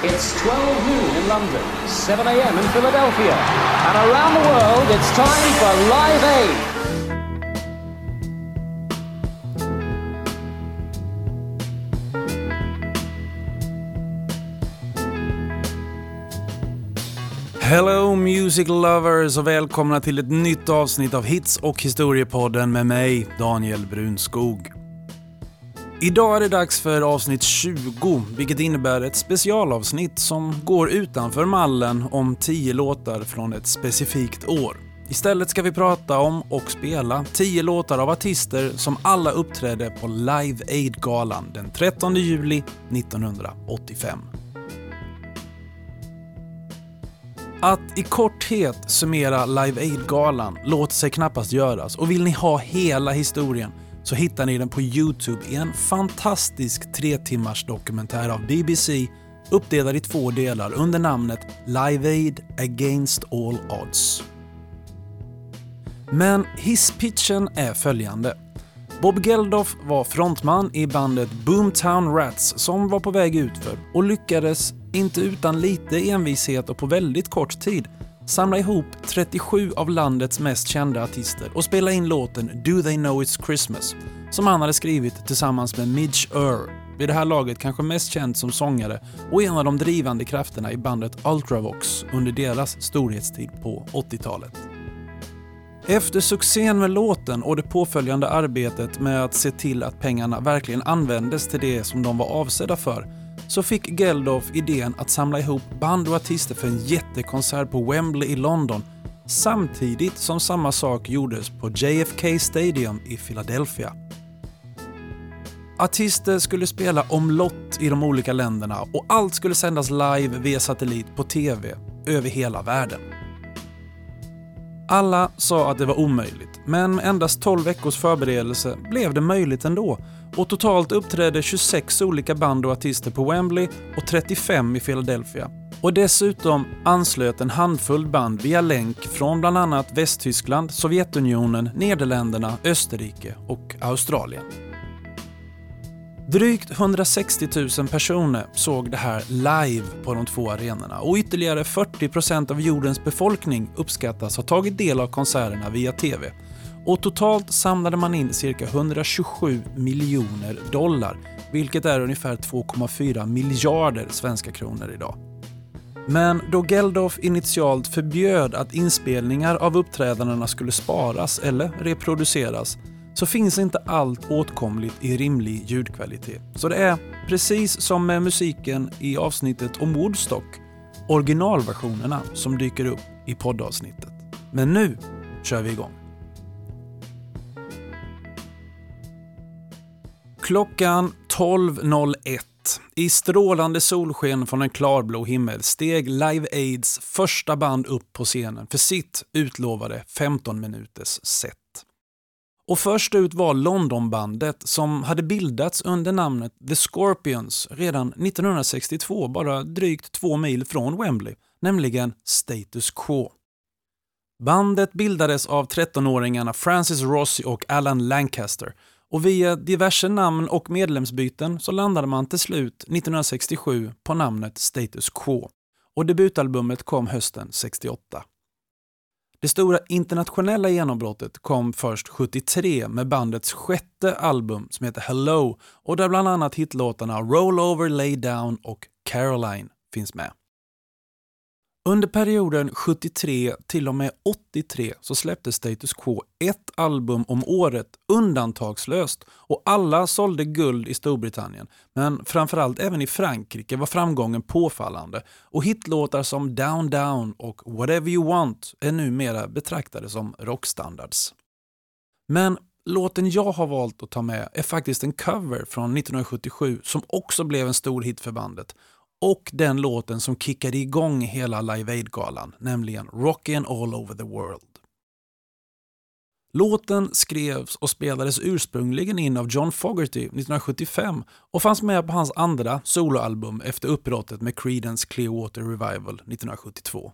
It's 12 noon in London, 7 a.m. in Philadelphia, and around the world it's time for Live Aid. Hello Music Lovers och välkomna till ett nytt avsnitt av Hits och historiepodden med mig, Daniel Brunskog. Idag är det dags för avsnitt 20, vilket innebär ett specialavsnitt som går utanför mallen om 10 låtar från ett specifikt år. Istället ska vi prata om och spela 10 låtar av artister som alla uppträdde på Live Aid-galan den 13 juli 1985. Att i korthet summera Live Aid-galan låter sig knappast göras och vill ni ha hela historien så hittar ni den på Youtube i en fantastisk tre timmars dokumentär av BBC uppdelad i två delar under namnet Live Aid Against All Odds. Men hisspitchen är följande. Bob Geldof var frontman i bandet Boomtown Rats som var på väg utför och lyckades, inte utan lite envishet och på väldigt kort tid, samla ihop 37 av landets mest kända artister och spela in låten “Do They Know It's Christmas” som han hade skrivit tillsammans med Midge Ure, vid det här laget kanske mest känd som sångare och en av de drivande krafterna i bandet Ultravox under deras storhetstid på 80-talet. Efter succén med låten och det påföljande arbetet med att se till att pengarna verkligen användes till det som de var avsedda för så fick Geldof idén att samla ihop band och artister för en jättekonsert på Wembley i London samtidigt som samma sak gjordes på JFK Stadium i Philadelphia. Artister skulle spela omlott i de olika länderna och allt skulle sändas live via satellit på TV över hela världen. Alla sa att det var omöjligt, men med endast 12 veckors förberedelse blev det möjligt ändå och totalt uppträdde 26 olika band och artister på Wembley och 35 i Philadelphia. Och dessutom anslöt en handfull band via länk från bland annat Västtyskland, Sovjetunionen, Nederländerna, Österrike och Australien. Drygt 160 000 personer såg det här live på de två arenorna och ytterligare 40% av jordens befolkning uppskattas ha tagit del av konserterna via TV. Och totalt samlade man in cirka 127 miljoner dollar, vilket är ungefär 2,4 miljarder svenska kronor idag. Men då Geldof initialt förbjöd att inspelningar av uppträdandena skulle sparas eller reproduceras så finns inte allt åtkomligt i rimlig ljudkvalitet. Så det är, precis som med musiken i avsnittet om Woodstock, originalversionerna som dyker upp i poddavsnittet. Men nu kör vi igång. Klockan 12.01 i strålande solsken från en klarblå himmel steg Live Aids första band upp på scenen för sitt utlovade 15 minuters set. Och först ut var Londonbandet som hade bildats under namnet The Scorpions redan 1962, bara drygt två mil från Wembley, nämligen Status Quo. Bandet bildades av 13-åringarna Francis Rossi och Alan Lancaster och via diverse namn och medlemsbyten så landade man till slut 1967 på namnet Status Quo och debutalbumet kom hösten 68. Det stora internationella genombrottet kom först 73 med bandets sjätte album som heter Hello och där bland annat hitlåtarna Roll Over, Lay Down och Caroline finns med. Under perioden 73 till och med 83 så släppte Status Quo ett album om året undantagslöst och alla sålde guld i Storbritannien. Men framförallt även i Frankrike var framgången påfallande och hitlåtar som Down Down och Whatever You Want är numera betraktade som rockstandards. Men låten jag har valt att ta med är faktiskt en cover från 1977 som också blev en stor hit för bandet och den låten som kickade igång hela Live Aid-galan, nämligen Rockin' All Over The World. Låten skrevs och spelades ursprungligen in av John Fogerty 1975 och fanns med på hans andra soloalbum efter uppbrottet med Creedence Clearwater Revival 1972.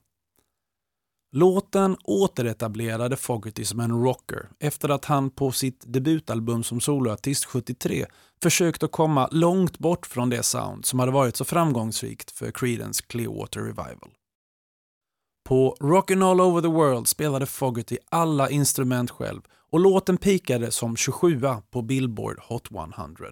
Låten återetablerade Fogerty som en rocker efter att han på sitt debutalbum som soloartist 73 försökt att komma långt bort från det sound som hade varit så framgångsrikt för Creedence Clearwater Revival. På Rockin' All Over the World spelade Fogerty alla instrument själv och låten pikade som 27 på Billboard Hot 100.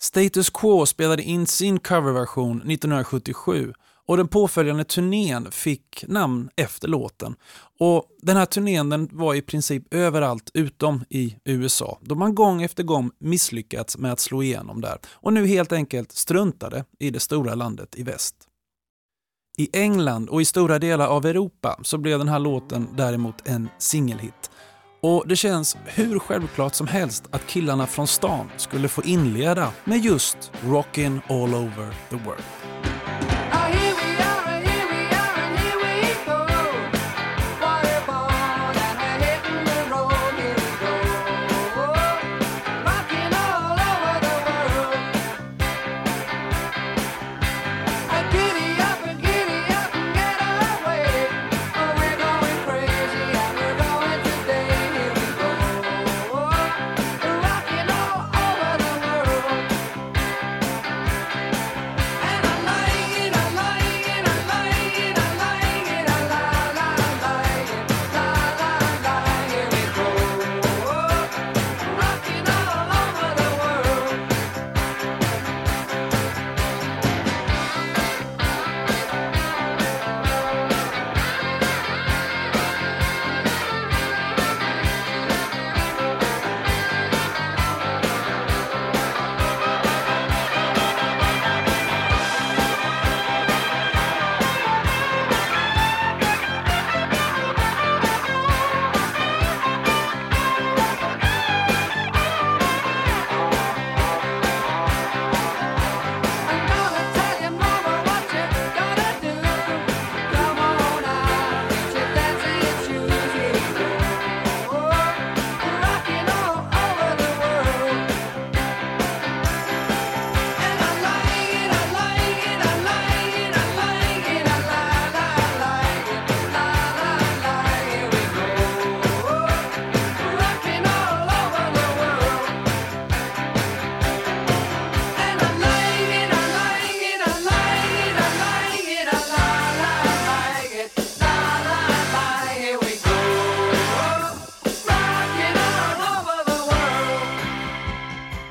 Status Quo spelade in sin coverversion 1977 och den påföljande turnén fick namn efter låten. Och Den här turnén den var i princip överallt utom i USA då man gång efter gång misslyckats med att slå igenom där och nu helt enkelt struntade i det stora landet i väst. I England och i stora delar av Europa så blev den här låten däremot en singelhit. Och det känns hur självklart som helst att killarna från stan skulle få inleda med just Rockin' all over the world.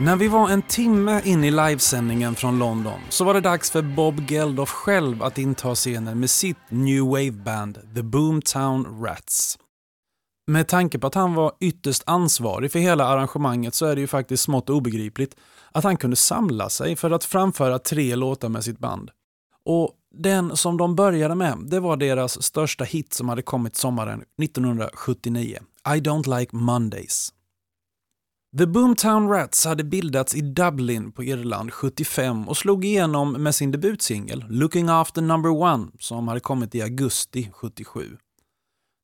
När vi var en timme in i livesändningen från London så var det dags för Bob Geldof själv att inta scenen med sitt New Wave-band The Boomtown Rats. Med tanke på att han var ytterst ansvarig för hela arrangemanget så är det ju faktiskt smått obegripligt att han kunde samla sig för att framföra tre låtar med sitt band. Och den som de började med, det var deras största hit som hade kommit sommaren 1979, I Don't Like Mondays. The Boomtown Rats hade bildats i Dublin på Irland 75 och slog igenom med sin debutsingel Looking After Number One som hade kommit i augusti 77.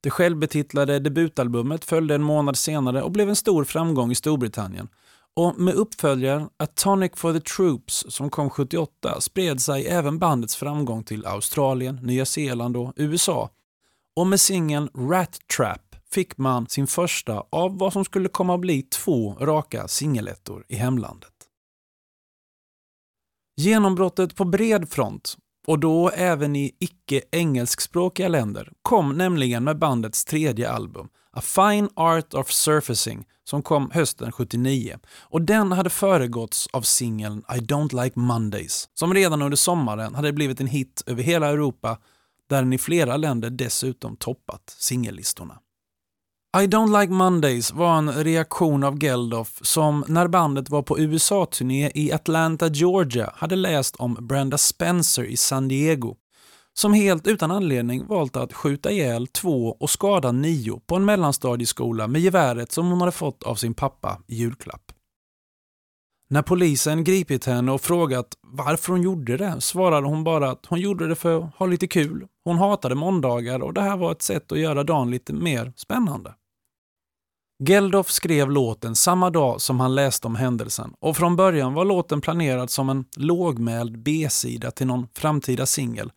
Det självbetitlade debutalbumet följde en månad senare och blev en stor framgång i Storbritannien. Och med uppföljaren A Tonic for the Troops som kom 78 spred sig även bandets framgång till Australien, Nya Zeeland och USA. Och med singeln Rat Trap fick man sin första av vad som skulle komma att bli två raka singelettor i hemlandet. Genombrottet på bred front, och då även i icke-engelskspråkiga länder, kom nämligen med bandets tredje album, A Fine Art of Surfacing, som kom hösten 79. Och den hade föregåtts av singeln I Don't Like Mondays, som redan under sommaren hade blivit en hit över hela Europa, där den i flera länder dessutom toppat singellistorna. I Don't Like Mondays var en reaktion av Geldof som när bandet var på USA-turné i Atlanta, Georgia hade läst om Brenda Spencer i San Diego som helt utan anledning valt att skjuta ihjäl två och skada nio på en mellanstadieskola med geväret som hon hade fått av sin pappa i julklapp. När polisen gripit henne och frågat varför hon gjorde det svarade hon bara att hon gjorde det för att ha lite kul. Hon hatade måndagar och det här var ett sätt att göra dagen lite mer spännande. Geldof skrev låten samma dag som han läste om händelsen och från början var låten planerad som en lågmäld B-sida till någon framtida singel.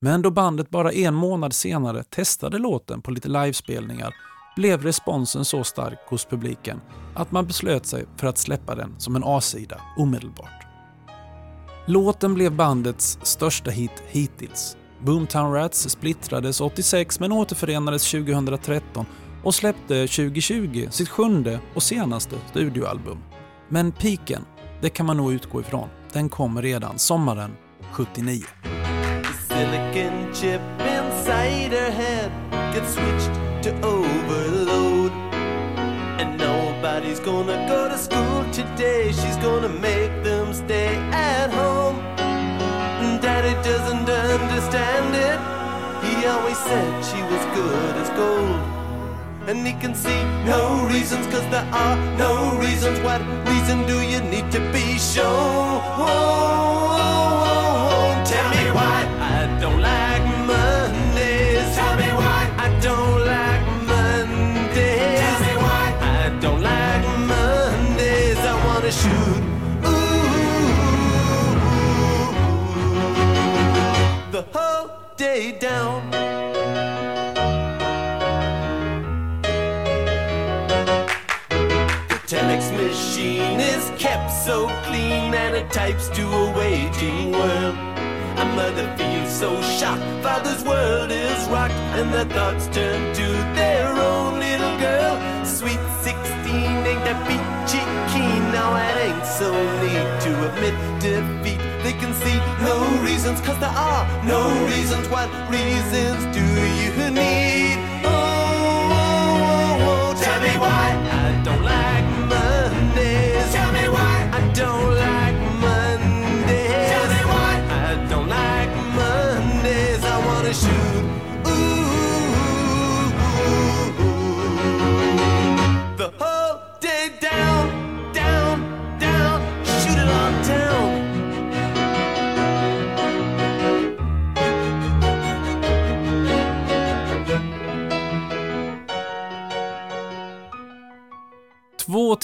Men då bandet bara en månad senare testade låten på lite livespelningar blev responsen så stark hos publiken att man beslöt sig för att släppa den som en A-sida omedelbart. Låten blev bandets största hit hittills. Boomtown Rats splittrades 86 men återförenades 2013 och släppte 2020 sitt sjunde och senaste studioalbum. Men piken, det kan man nog utgå ifrån, den kom redan sommaren 79. silicon chip inside her head switched to overload. And nobody's gonna go to school today, she's gonna make them stay at home. Daddy doesn't understand it, he always said she was good as gold. And he can see no reasons, cause there are no reasons. What reason do you need to be shown? Tell me why I don't like Mondays. Tell me why I don't like Mondays. Tell me why I don't like Mondays. I wanna shoot. Ooh, the whole day down. Types to a waging world. A mother feels so shocked, father's world is rocked, and their thoughts turn to their own little girl. Sweet 16 ain't that peachy keen, now it ain't so neat to admit defeat. They can see no reasons, cause there are no reasons. What reasons do you need? Oh, oh, oh, oh tell me why I don't like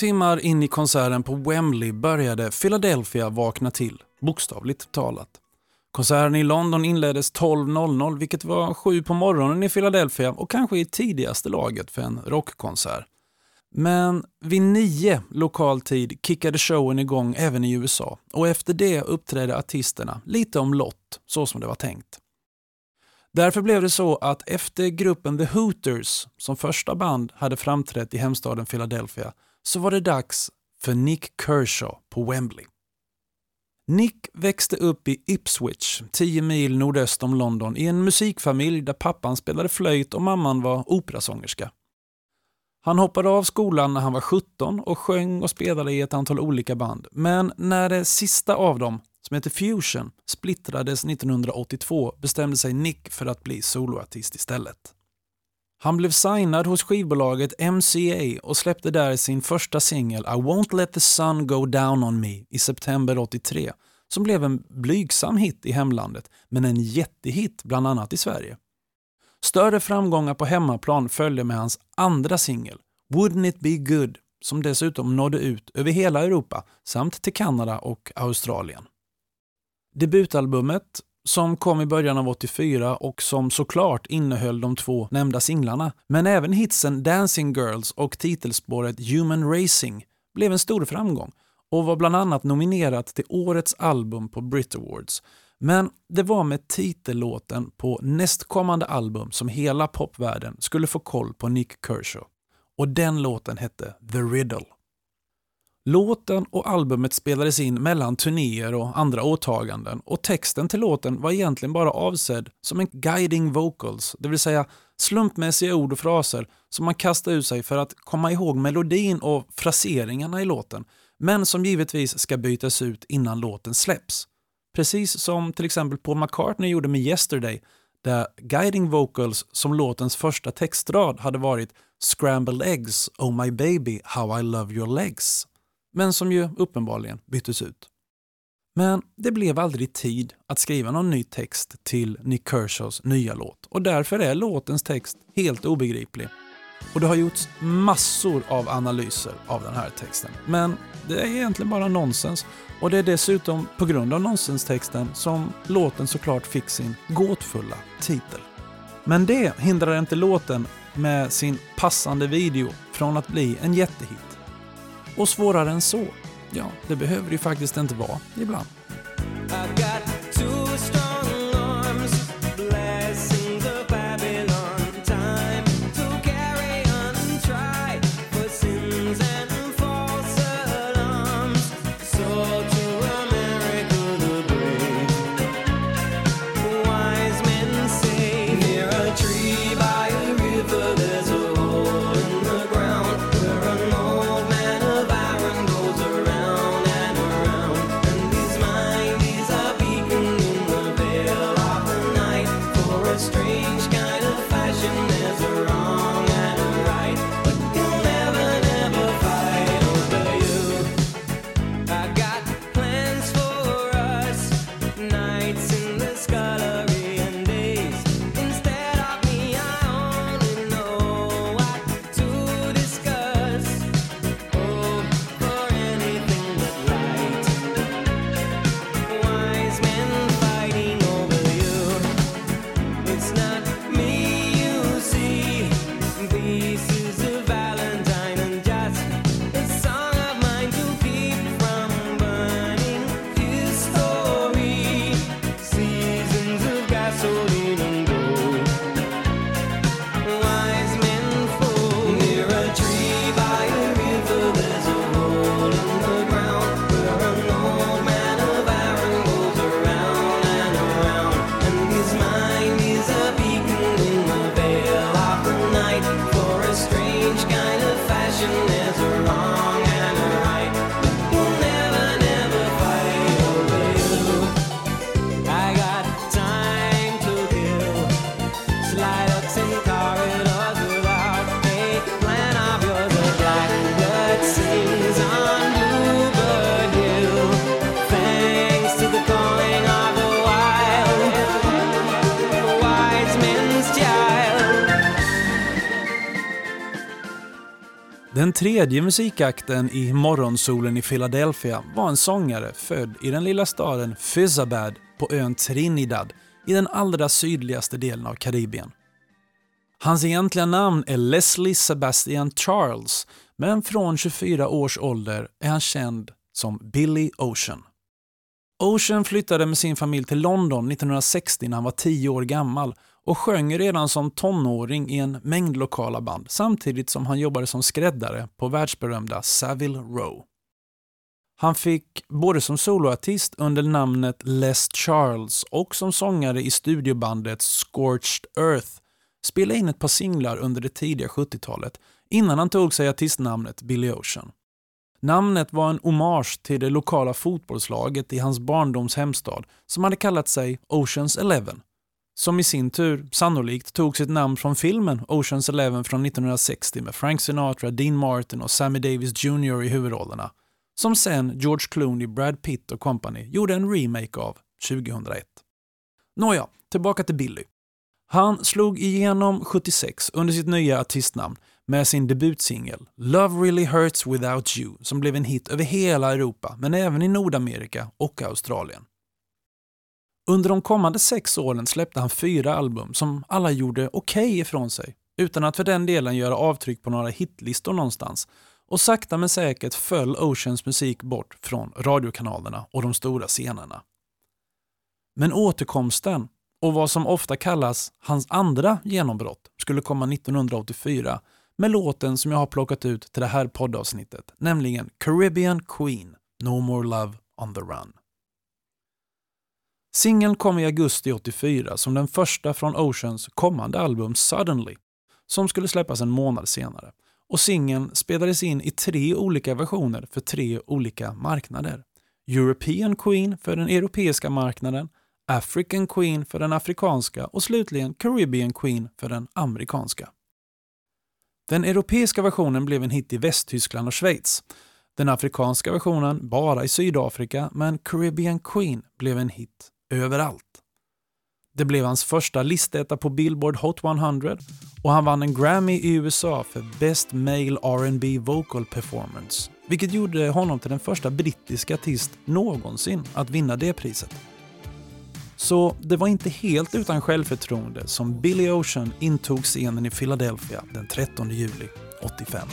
timmar in i konserten på Wembley började Philadelphia vakna till, bokstavligt talat. Konserten i London inleddes 12.00 vilket var sju på morgonen i Philadelphia och kanske i tidigaste laget för en rockkonsert. Men vid nio lokal tid kickade showen igång även i USA och efter det uppträdde artisterna lite om lott, så som det var tänkt. Därför blev det så att efter gruppen The Hooters, som första band hade framträtt i hemstaden Philadelphia, så var det dags för Nick Kershaw på Wembley. Nick växte upp i Ipswich, 10 mil nordöst om London, i en musikfamilj där pappan spelade flöjt och mamman var operasångerska. Han hoppade av skolan när han var 17 och sjöng och spelade i ett antal olika band. Men när det sista av dem, som heter Fusion, splittrades 1982 bestämde sig Nick för att bli soloartist istället. Han blev signad hos skivbolaget MCA och släppte där sin första singel I won't let the sun go down on me i september 83 som blev en blygsam hit i hemlandet men en jättehit bland annat i Sverige. Större framgångar på hemmaplan följde med hans andra singel Wouldn't it be good som dessutom nådde ut över hela Europa samt till Kanada och Australien. Debutalbumet som kom i början av 84 och som såklart innehöll de två nämnda singlarna, men även hitsen Dancing Girls och titelspåret Human Racing blev en stor framgång och var bland annat nominerat till Årets album på Brit Awards. Men det var med titellåten på nästkommande album som hela popvärlden skulle få koll på Nick Kershaw. Och den låten hette The Riddle. Låten och albumet spelades in mellan turnéer och andra åtaganden och texten till låten var egentligen bara avsedd som en guiding vocals, det vill säga slumpmässiga ord och fraser som man kastar ut sig för att komma ihåg melodin och fraseringarna i låten, men som givetvis ska bytas ut innan låten släpps. Precis som till exempel Paul McCartney gjorde med Yesterday, där guiding vocals som låtens första textrad hade varit “Scrambled eggs, oh my baby, how I love your legs” men som ju uppenbarligen byttes ut. Men det blev aldrig tid att skriva någon ny text till Nick Kershaws nya låt och därför är låtens text helt obegriplig. Och det har gjorts massor av analyser av den här texten. Men det är egentligen bara nonsens och det är dessutom på grund av nonsenstexten som låten såklart fick sin gåtfulla titel. Men det hindrar inte låten med sin passande video från att bli en jättehit. Och svårare än så, ja, det behöver ju faktiskt inte vara ibland. Den tredje musikakten i Morgonsolen i Philadelphia var en sångare född i den lilla staden Fyzabad på ön Trinidad i den allra sydligaste delen av Karibien. Hans egentliga namn är Leslie Sebastian Charles, men från 24 års ålder är han känd som Billy Ocean. Ocean flyttade med sin familj till London 1960 när han var 10 år gammal och sjöng redan som tonåring i en mängd lokala band samtidigt som han jobbade som skräddare på världsberömda Savile Row. Han fick både som soloartist under namnet Les Charles och som sångare i studiobandet Scorched Earth spela in ett par singlar under det tidiga 70-talet innan han tog sig artistnamnet Billy Ocean. Namnet var en hommage till det lokala fotbollslaget i hans barndoms hemstad som hade kallat sig Oceans Eleven som i sin tur sannolikt tog sitt namn från filmen Oceans Eleven från 1960 med Frank Sinatra, Dean Martin och Sammy Davis Jr i huvudrollerna, som sen George Clooney, Brad Pitt och company gjorde en remake av 2001. Nåja, tillbaka till Billy. Han slog igenom 76 under sitt nya artistnamn med sin debutsingel Love Really Hurts Without You som blev en hit över hela Europa men även i Nordamerika och Australien. Under de kommande sex åren släppte han fyra album som alla gjorde okej okay ifrån sig, utan att för den delen göra avtryck på några hitlistor någonstans. Och sakta men säkert föll Oceans musik bort från radiokanalerna och de stora scenerna. Men återkomsten och vad som ofta kallas hans andra genombrott skulle komma 1984 med låten som jag har plockat ut till det här poddavsnittet, nämligen Caribbean Queen, No More Love on the Run. Singeln kom i augusti 84 som den första från Oceans kommande album Suddenly, som skulle släppas en månad senare. Och singeln spelades in i tre olika versioner för tre olika marknader. European Queen för den europeiska marknaden, African Queen för den afrikanska och slutligen Caribbean Queen för den amerikanska. Den europeiska versionen blev en hit i Västtyskland och Schweiz. Den afrikanska versionen bara i Sydafrika, men Caribbean Queen blev en hit överallt. Det blev hans första listetta på Billboard Hot 100 och han vann en Grammy i USA för Best Male R&B Vocal Performance, vilket gjorde honom till den första brittiska artist någonsin att vinna det priset. Så det var inte helt utan självförtroende som Billy Ocean intog scenen i Philadelphia den 13 juli 85.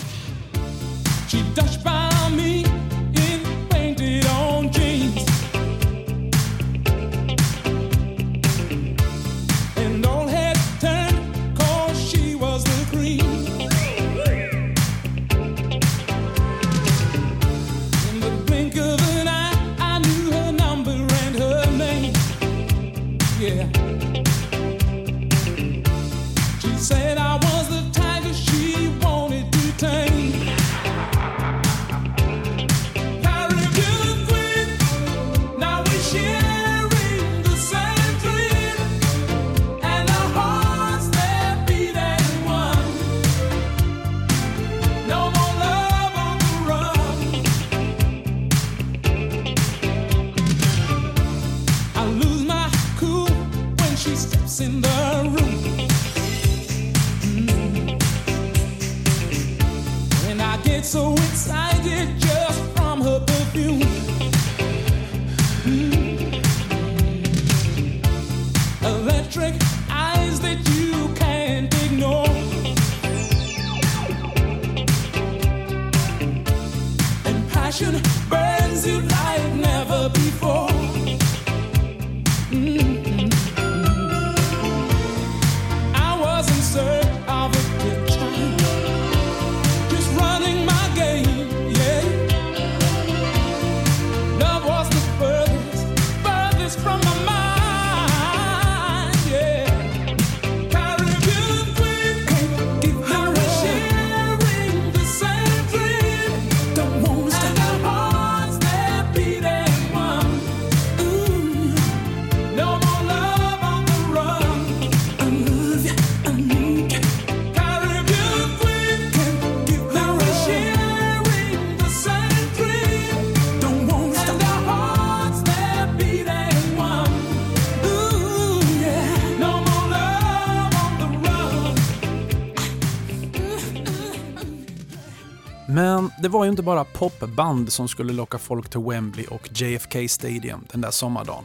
Det var ju inte bara popband som skulle locka folk till Wembley och JFK Stadium den där sommardagen.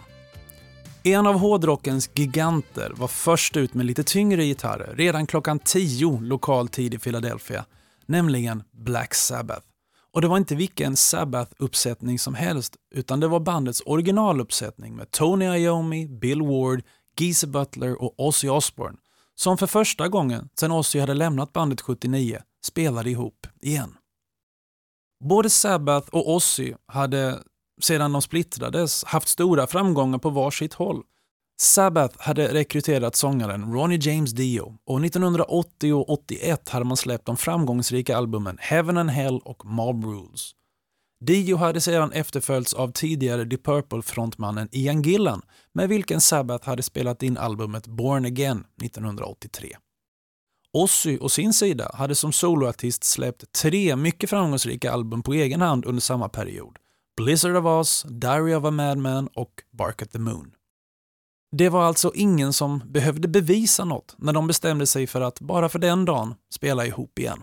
En av hårdrockens giganter var först ut med lite tyngre gitarrer redan klockan 10 lokal tid i Philadelphia, nämligen Black Sabbath. Och det var inte vilken Sabbath-uppsättning som helst, utan det var bandets originaluppsättning med Tony Iommi, Bill Ward, Geezer Butler och Ozzy Osbourne, som för första gången sedan Ozzy hade lämnat bandet 79 spelade ihop igen. Både Sabbath och Ozzy hade sedan de splittrades haft stora framgångar på varsitt håll. Sabbath hade rekryterat sångaren Ronnie James Dio och 1980 och 81 hade man släppt de framgångsrika albumen Heaven and Hell och Mob Rules. Dio hade sedan efterföljts av tidigare Deep Purple-frontmannen Ian Gillan med vilken Sabbath hade spelat in albumet Born Again 1983. Ozzy å sin sida hade som soloartist släppt tre mycket framgångsrika album på egen hand under samma period. Blizzard of Oz, Diary of a Madman och Bark at the Moon. Det var alltså ingen som behövde bevisa något när de bestämde sig för att bara för den dagen spela ihop igen.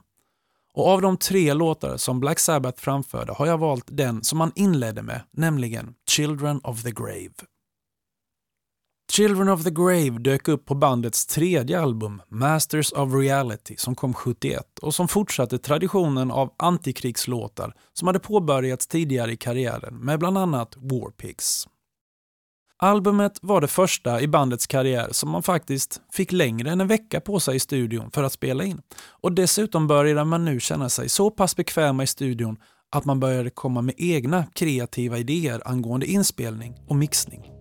Och av de tre låtar som Black Sabbath framförde har jag valt den som man inledde med, nämligen Children of the Grave. Children of the Grave dök upp på bandets tredje album, Masters of Reality, som kom 71 och som fortsatte traditionen av antikrigslåtar som hade påbörjats tidigare i karriären med bland annat Warpigs. Albumet var det första i bandets karriär som man faktiskt fick längre än en vecka på sig i studion för att spela in. Och dessutom började man nu känna sig så pass bekväma i studion att man började komma med egna kreativa idéer angående inspelning och mixning.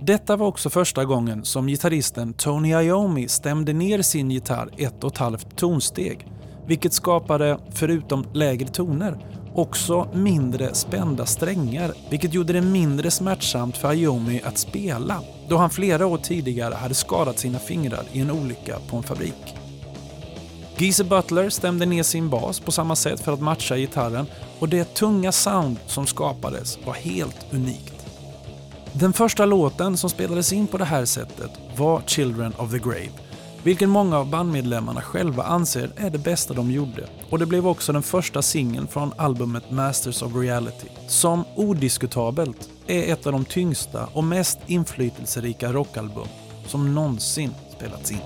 Detta var också första gången som gitarristen Tony Iommi stämde ner sin gitarr ett och ett halvt tonsteg, vilket skapade, förutom lägre toner, också mindre spända strängar, vilket gjorde det mindre smärtsamt för Iommi att spela, då han flera år tidigare hade skadat sina fingrar i en olycka på en fabrik. Geezer Butler stämde ner sin bas på samma sätt för att matcha gitarren och det tunga sound som skapades var helt unikt. Den första låten som spelades in på det här sättet var Children of the Grave, vilken många av bandmedlemmarna själva anser är det bästa de gjorde. Och det blev också den första singeln från albumet Masters of Reality, som odiskutabelt är ett av de tyngsta och mest inflytelserika rockalbum som någonsin spelats in.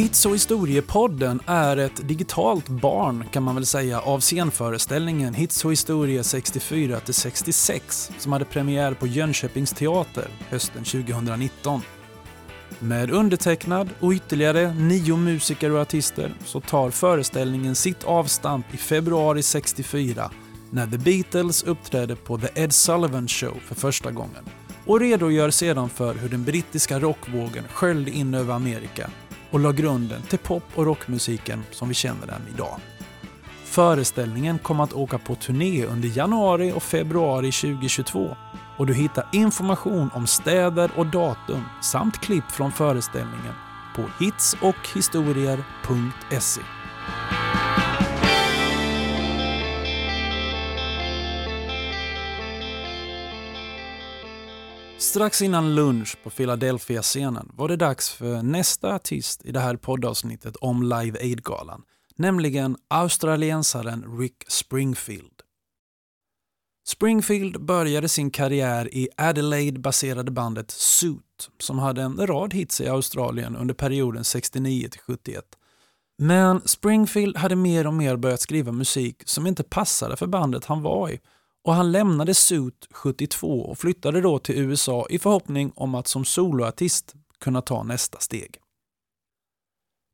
Hits och historiepodden är ett digitalt barn kan man väl säga av scenföreställningen Hits och historia 64-66 som hade premiär på Jönköpings teater hösten 2019. Med undertecknad och ytterligare nio musiker och artister så tar föreställningen sitt avstamp i februari 64 när The Beatles uppträdde på The Ed Sullivan Show för första gången och redogör sedan för hur den brittiska rockvågen sköljde in över Amerika och la grunden till pop och rockmusiken som vi känner den idag. Föreställningen kommer att åka på turné under januari och februari 2022 och du hittar information om städer och datum samt klipp från föreställningen på hitsochhistorier.se. Strax innan lunch på Philadelphia-scenen var det dags för nästa artist i det här poddavsnittet om Live Aid-galan, nämligen australiensaren Rick Springfield. Springfield började sin karriär i Adelaide-baserade bandet Suit som hade en rad hits i Australien under perioden 69 71. Men Springfield hade mer och mer börjat skriva musik som inte passade för bandet han var i och han lämnade Suit 72 och flyttade då till USA i förhoppning om att som soloartist kunna ta nästa steg.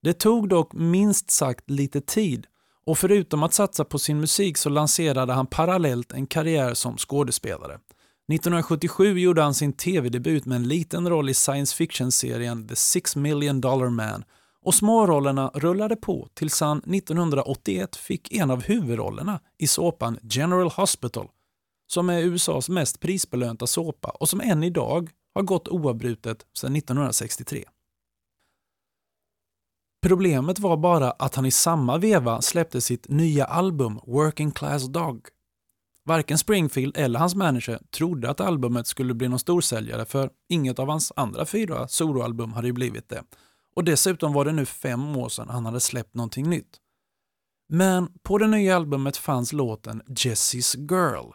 Det tog dock minst sagt lite tid och förutom att satsa på sin musik så lanserade han parallellt en karriär som skådespelare. 1977 gjorde han sin tv-debut med en liten roll i science fiction-serien The Six Million Dollar Man och smårollerna rullade på tills han 1981 fick en av huvudrollerna i såpan General Hospital som är USAs mest prisbelönta såpa och som än idag har gått oavbrutet sedan 1963. Problemet var bara att han i samma veva släppte sitt nya album Working Class Dog. Varken Springfield eller hans manager trodde att albumet skulle bli någon storsäljare för inget av hans andra fyra soloalbum hade ju blivit det. Och dessutom var det nu fem år sedan han hade släppt någonting nytt. Men på det nya albumet fanns låten Jessie's Girl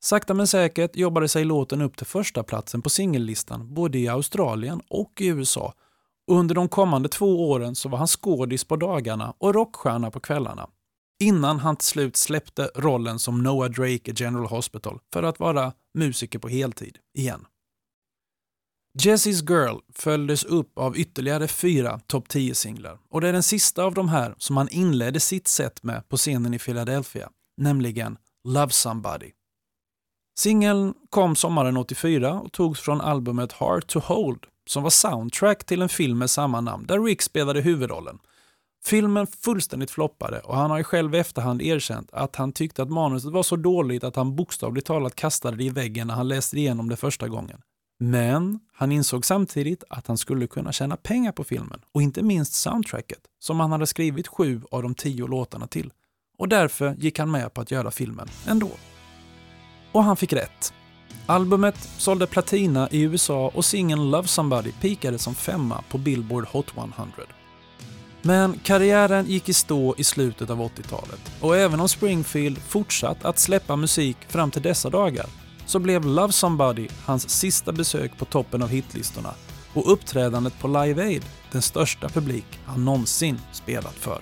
Sakta men säkert jobbade sig låten upp till första platsen på singellistan både i Australien och i USA under de kommande två åren så var han skådis på dagarna och rockstjärna på kvällarna. Innan han till slut släppte rollen som Noah Drake i General Hospital för att vara musiker på heltid igen. Jessie's Girl följdes upp av ytterligare fyra topp 10-singlar och det är den sista av de här som han inledde sitt set med på scenen i Philadelphia, nämligen Love Somebody. Singeln kom sommaren 84 och togs från albumet Hard to Hold som var soundtrack till en film med samma namn där Rick spelade huvudrollen. Filmen fullständigt floppade och han har ju själv i efterhand erkänt att han tyckte att manuset var så dåligt att han bokstavligt talat kastade det i väggen när han läste igenom det första gången. Men han insåg samtidigt att han skulle kunna tjäna pengar på filmen och inte minst soundtracket som han hade skrivit sju av de tio låtarna till. Och därför gick han med på att göra filmen ändå. Och han fick rätt. Albumet sålde platina i USA och singeln Love Somebody pikade som femma på Billboard Hot 100. Men karriären gick i stå i slutet av 80-talet och även om Springfield fortsatt att släppa musik fram till dessa dagar så blev Love Somebody hans sista besök på toppen av hitlistorna och uppträdandet på Live Aid den största publik han någonsin spelat för.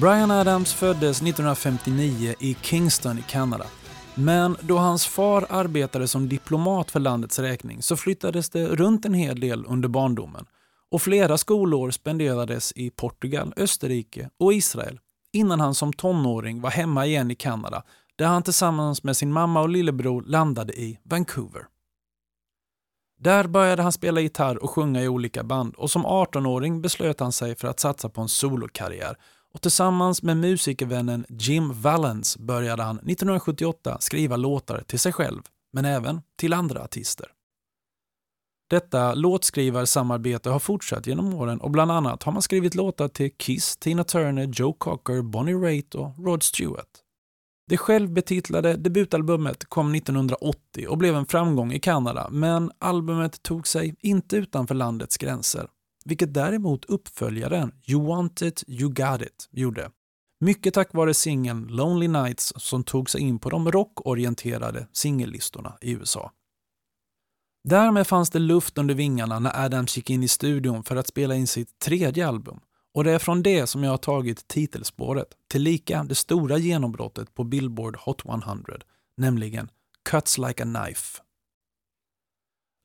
Brian Adams föddes 1959 i Kingston i Kanada. Men då hans far arbetade som diplomat för landets räkning så flyttades det runt en hel del under barndomen. Och flera skolår spenderades i Portugal, Österrike och Israel innan han som tonåring var hemma igen i Kanada där han tillsammans med sin mamma och lillebror landade i Vancouver. Där började han spela gitarr och sjunga i olika band och som 18-åring beslöt han sig för att satsa på en solokarriär och tillsammans med musikervännen Jim Valens började han 1978 skriva låtar till sig själv, men även till andra artister. Detta låtskrivarsamarbete har fortsatt genom åren och bland annat har man skrivit låtar till Kiss, Tina Turner, Joe Cocker, Bonnie Raitt och Rod Stewart. Det självbetitlade debutalbumet kom 1980 och blev en framgång i Kanada, men albumet tog sig inte utanför landets gränser vilket däremot uppföljaren You Want It, You Got It gjorde. Mycket tack vare singeln Lonely Nights som tog sig in på de rockorienterade singellistorna i USA. Därmed fanns det luft under vingarna när Adams gick in i studion för att spela in sitt tredje album. Och det är från det som jag har tagit titelspåret, tillika det stora genombrottet på Billboard Hot 100, nämligen Cuts Like a Knife.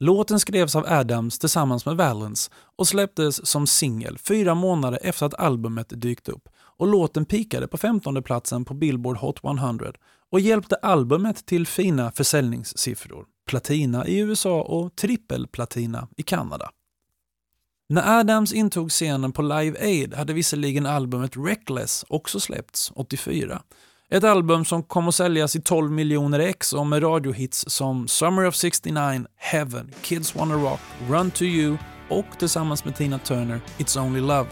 Låten skrevs av Adams tillsammans med Valens och släpptes som singel fyra månader efter att albumet dykt upp och låten pikade på 15 platsen på Billboard Hot 100 och hjälpte albumet till fina försäljningssiffror. Platina i USA och trippelplatina i Kanada. När Adams intog scenen på Live Aid hade visserligen albumet Reckless också släppts 84. Ett album som kom att säljas i 12 miljoner ex och med radiohits som Summer of 69, Heaven, Kids Wanna Rock, Run To You och tillsammans med Tina Turner It's Only Love.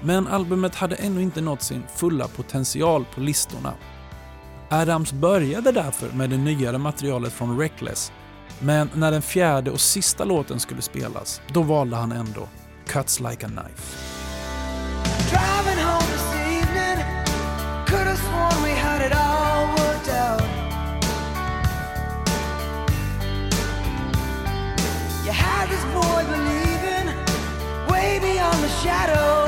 Men albumet hade ännu inte nått sin fulla potential på listorna. Adams började därför med det nyare materialet från Reckless, men när den fjärde och sista låten skulle spelas, då valde han ändå Cuts Like A Knife. Shadow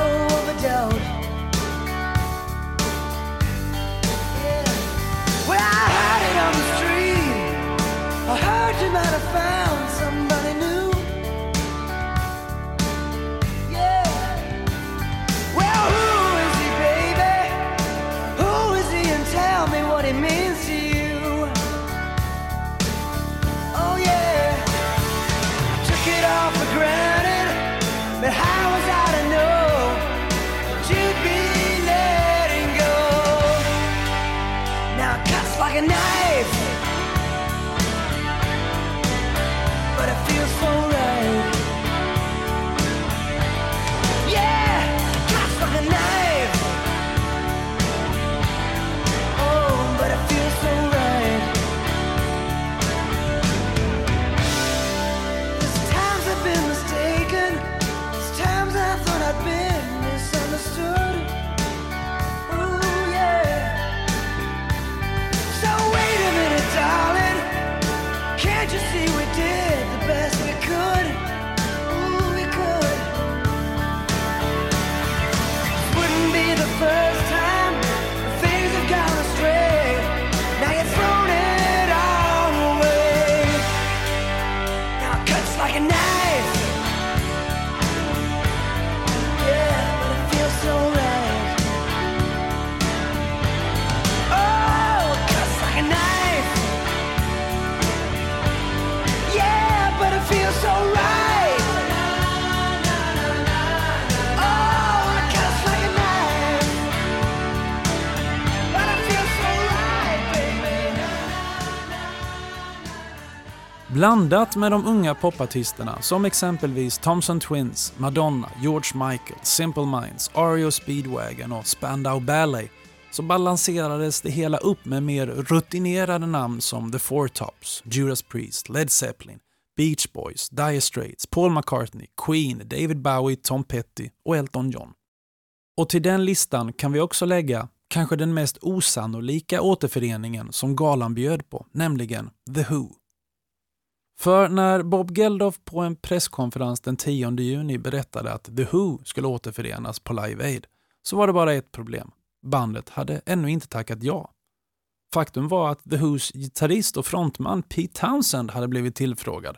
Blandat med de unga popartisterna som exempelvis Thompson Twins, Madonna, George Michael, Simple Minds, Ario Speedwagon och Spandau Ballet så balanserades det hela upp med mer rutinerade namn som The Four Tops, Judas Priest, Led Zeppelin, Beach Boys, Dire Straits, Paul McCartney, Queen, David Bowie, Tom Petty och Elton John. Och till den listan kan vi också lägga kanske den mest osannolika återföreningen som galan bjöd på, nämligen The Who. För när Bob Geldof på en presskonferens den 10 juni berättade att The Who skulle återförenas på Live Aid så var det bara ett problem. Bandet hade ännu inte tackat ja. Faktum var att The Whos gitarrist och frontman Pete Townsend hade blivit tillfrågad,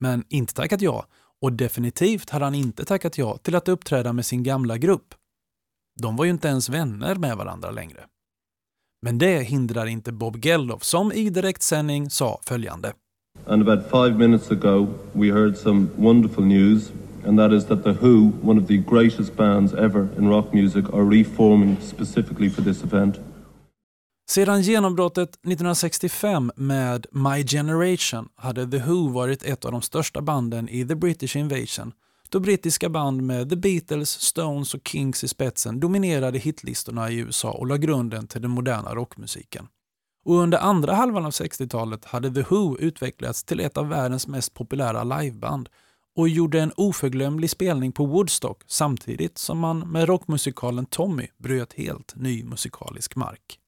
men inte tackat ja och definitivt hade han inte tackat ja till att uppträda med sin gamla grupp. De var ju inte ens vänner med varandra längre. Men det hindrar inte Bob Geldof som i direktsändning sa följande. And about five minutes ago, we heard some wonderful news, and that is that The Who, one of the greatest bands ever in rock music, are reforming specifically for this event. Sedan genombrottet 1965 med My Generation hade The Who varit ett av de största banden i The British Invasion, då brittiska band med The Beatles, Stones och Kings i spetsen dominerade hitlistorna i USA och la grunden till den moderna rockmusiken. Och under andra halvan av 60-talet hade The Who utvecklats till ett av världens mest populära liveband och gjorde en oförglömlig spelning på Woodstock samtidigt som man med rockmusikalen Tommy bröt helt ny musikalisk mark.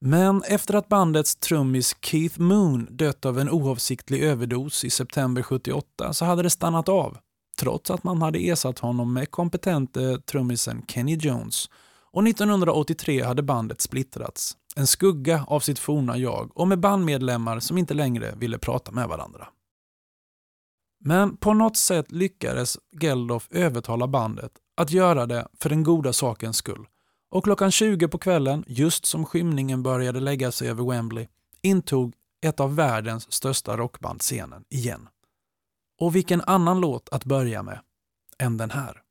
Men efter att bandets trummis Keith Moon dött av en oavsiktlig överdos i september 78 så hade det stannat av, trots att man hade ersatt honom med kompetente trummisen Kenny Jones. Och 1983 hade bandet splittrats, en skugga av sitt forna jag och med bandmedlemmar som inte längre ville prata med varandra. Men på något sätt lyckades Geldof övertala bandet att göra det för den goda sakens skull. Och klockan 20 på kvällen, just som skymningen började lägga sig över Wembley, intog ett av världens största rockband scenen igen. Och vilken annan låt att börja med än den här.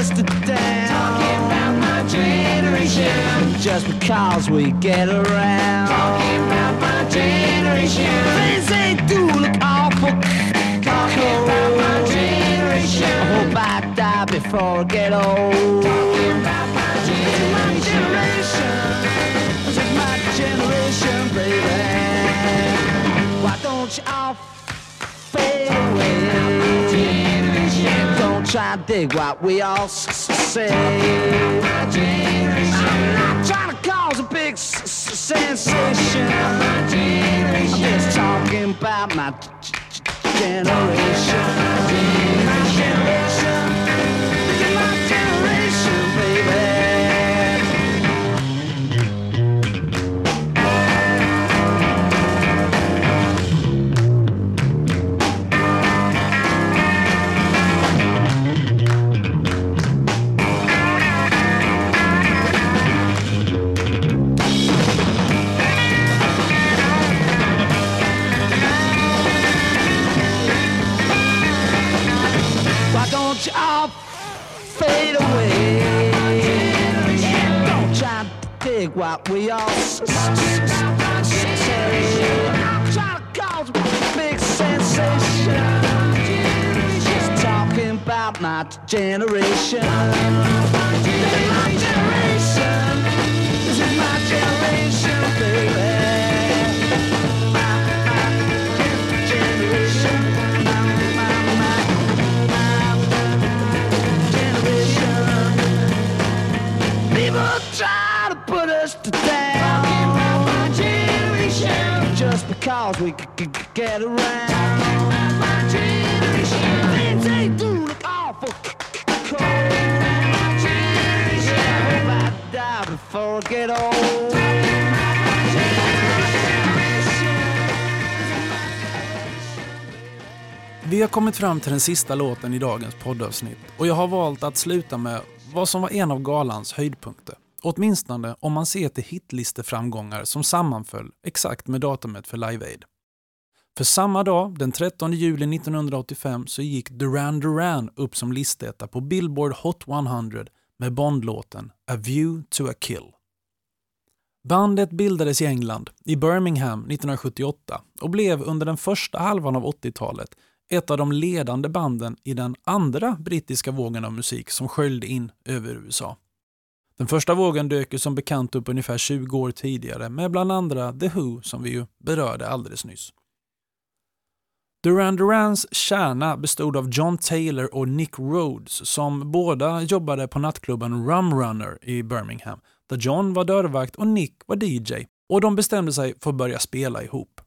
Try to put us to down. Talking about my generation. Just because we get around. Talking about my generation. Things they do look awful. Talking about my generation. I hope I die before I get old. Talking about my generation. This is my generation, baby. Why don't you all fade away? Try to dig what we all say. I'm not trying to cause a big sensation. I'm just talking about. My generation. What we all s- s- s- say. I'm trying to cause a big sensation. Just talking about my generation. This is my generation. Cause we could get around. My generation. They do look awful cold. My generation. I hope I die before I get old. Vi har kommit fram till den sista låten i dagens poddavsnitt och jag har valt att sluta med vad som var en av galans höjdpunkter. Åtminstone om man ser till hitlisteframgångar som sammanföll exakt med datumet för Live Aid. För samma dag, den 13 juli 1985, så gick Duran Duran upp som listetta på Billboard Hot 100 med Bondlåten A View to a Kill. Bandet bildades i England, i Birmingham 1978 och blev under den första halvan av 80-talet ett av de ledande banden i den andra brittiska vågen av musik som sköljde in över USA. Den första vågen dök ju som bekant upp ungefär 20 år tidigare med bland andra The Who som vi ju berörde alldeles nyss. Duran Durans kärna bestod av John Taylor och Nick Rhodes som båda jobbade på nattklubben Rum Runner i Birmingham där John var dörrvakt och Nick var DJ och de bestämde sig för att börja spela ihop.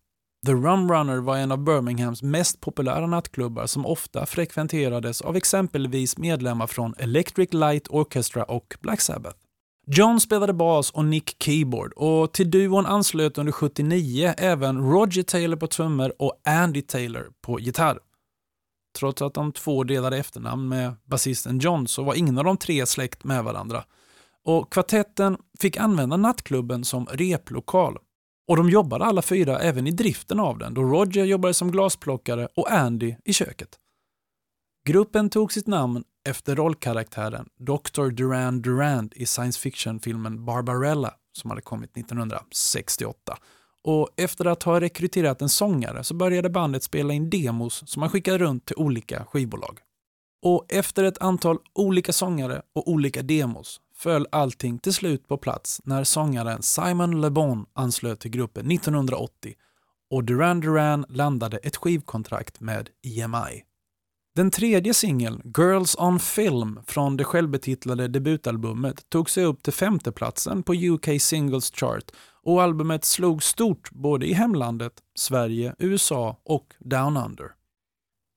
The Rum Runner var en av Birminghams mest populära nattklubbar som ofta frekventerades av exempelvis medlemmar från Electric Light Orchestra och Black Sabbath. John spelade bas och Nick keyboard och till duon anslöt under 79 även Roger Taylor på trummor och Andy Taylor på gitarr. Trots att de två delade efternamn med basisten John så var ingen av de tre släkt med varandra. Och kvartetten fick använda nattklubben som replokal. Och de jobbade alla fyra även i driften av den då Roger jobbade som glasplockare och Andy i köket. Gruppen tog sitt namn efter rollkaraktären Dr. Duran Durand i science fiction-filmen Barbarella som hade kommit 1968. Och efter att ha rekryterat en sångare så började bandet spela in demos som man skickade runt till olika skivbolag. Och efter ett antal olika sångare och olika demos föll allting till slut på plats när sångaren Simon Le Bon anslöt till gruppen 1980 och Duran Duran landade ett skivkontrakt med EMI. Den tredje singeln, Girls on Film, från det självbetitlade debutalbumet tog sig upp till femteplatsen på UK Singles Chart och albumet slog stort både i hemlandet, Sverige, USA och Down Under.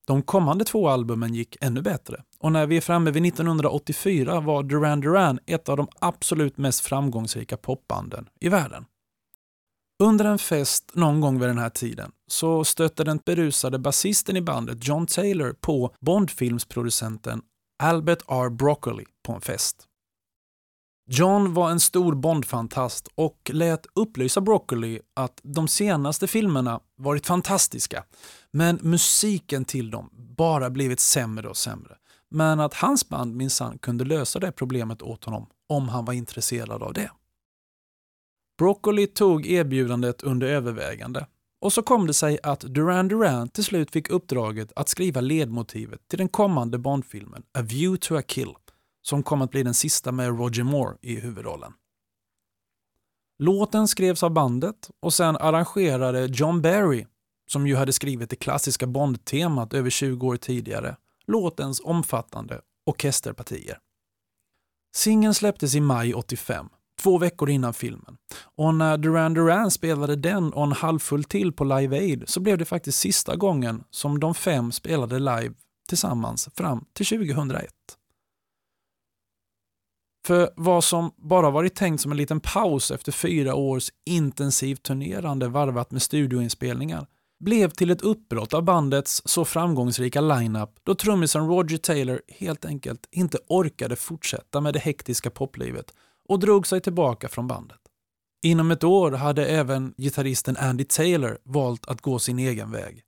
De kommande två albumen gick ännu bättre och när vi är framme vid 1984 var Duran Duran ett av de absolut mest framgångsrika popbanden i världen. Under en fest någon gång vid den här tiden så stötte den berusade basisten i bandet John Taylor på Bondfilmsproducenten Albert R. Broccoli på en fest. John var en stor Bondfantast och lät upplysa Broccoli att de senaste filmerna varit fantastiska, men musiken till dem bara blivit sämre och sämre. Men att hans band minsann kunde lösa det problemet åt honom om han var intresserad av det. Broccoli tog erbjudandet under övervägande och så kom det sig att Duran Duran till slut fick uppdraget att skriva ledmotivet till den kommande Bondfilmen A View to a Kill som kom att bli den sista med Roger Moore i huvudrollen. Låten skrevs av bandet och sen arrangerade John Barry, som ju hade skrivit det klassiska Bond-temat över 20 år tidigare, låtens omfattande orkesterpartier. Singeln släpptes i maj 85, två veckor innan filmen. Och när Duran Duran spelade den och en halvfull till på Live Aid så blev det faktiskt sista gången som de fem spelade live tillsammans fram till 2001. För vad som bara varit tänkt som en liten paus efter fyra års intensivt turnerande varvat med studioinspelningar blev till ett uppbrott av bandets så framgångsrika line-up då trummisen Roger Taylor helt enkelt inte orkade fortsätta med det hektiska poplivet och drog sig tillbaka från bandet. Inom ett år hade även gitarristen Andy Taylor valt att gå sin egen väg.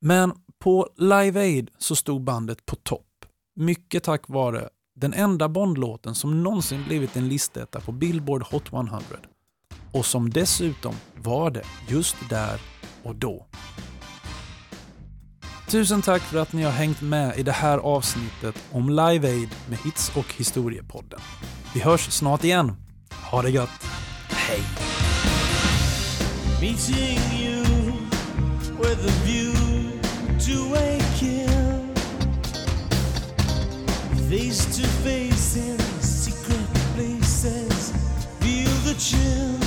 Men på Live Aid så stod bandet på topp, mycket tack vare den enda Bondlåten som någonsin blivit en listetta på Billboard Hot 100 och som dessutom var det just där och då. Tusen tack för att ni har hängt med i det här avsnittet om Live Aid med Hits och Historiepodden. Vi hörs snart igen. Ha det gött. Hej! Meeting you with a view to a Face to face in secret places Feel the chill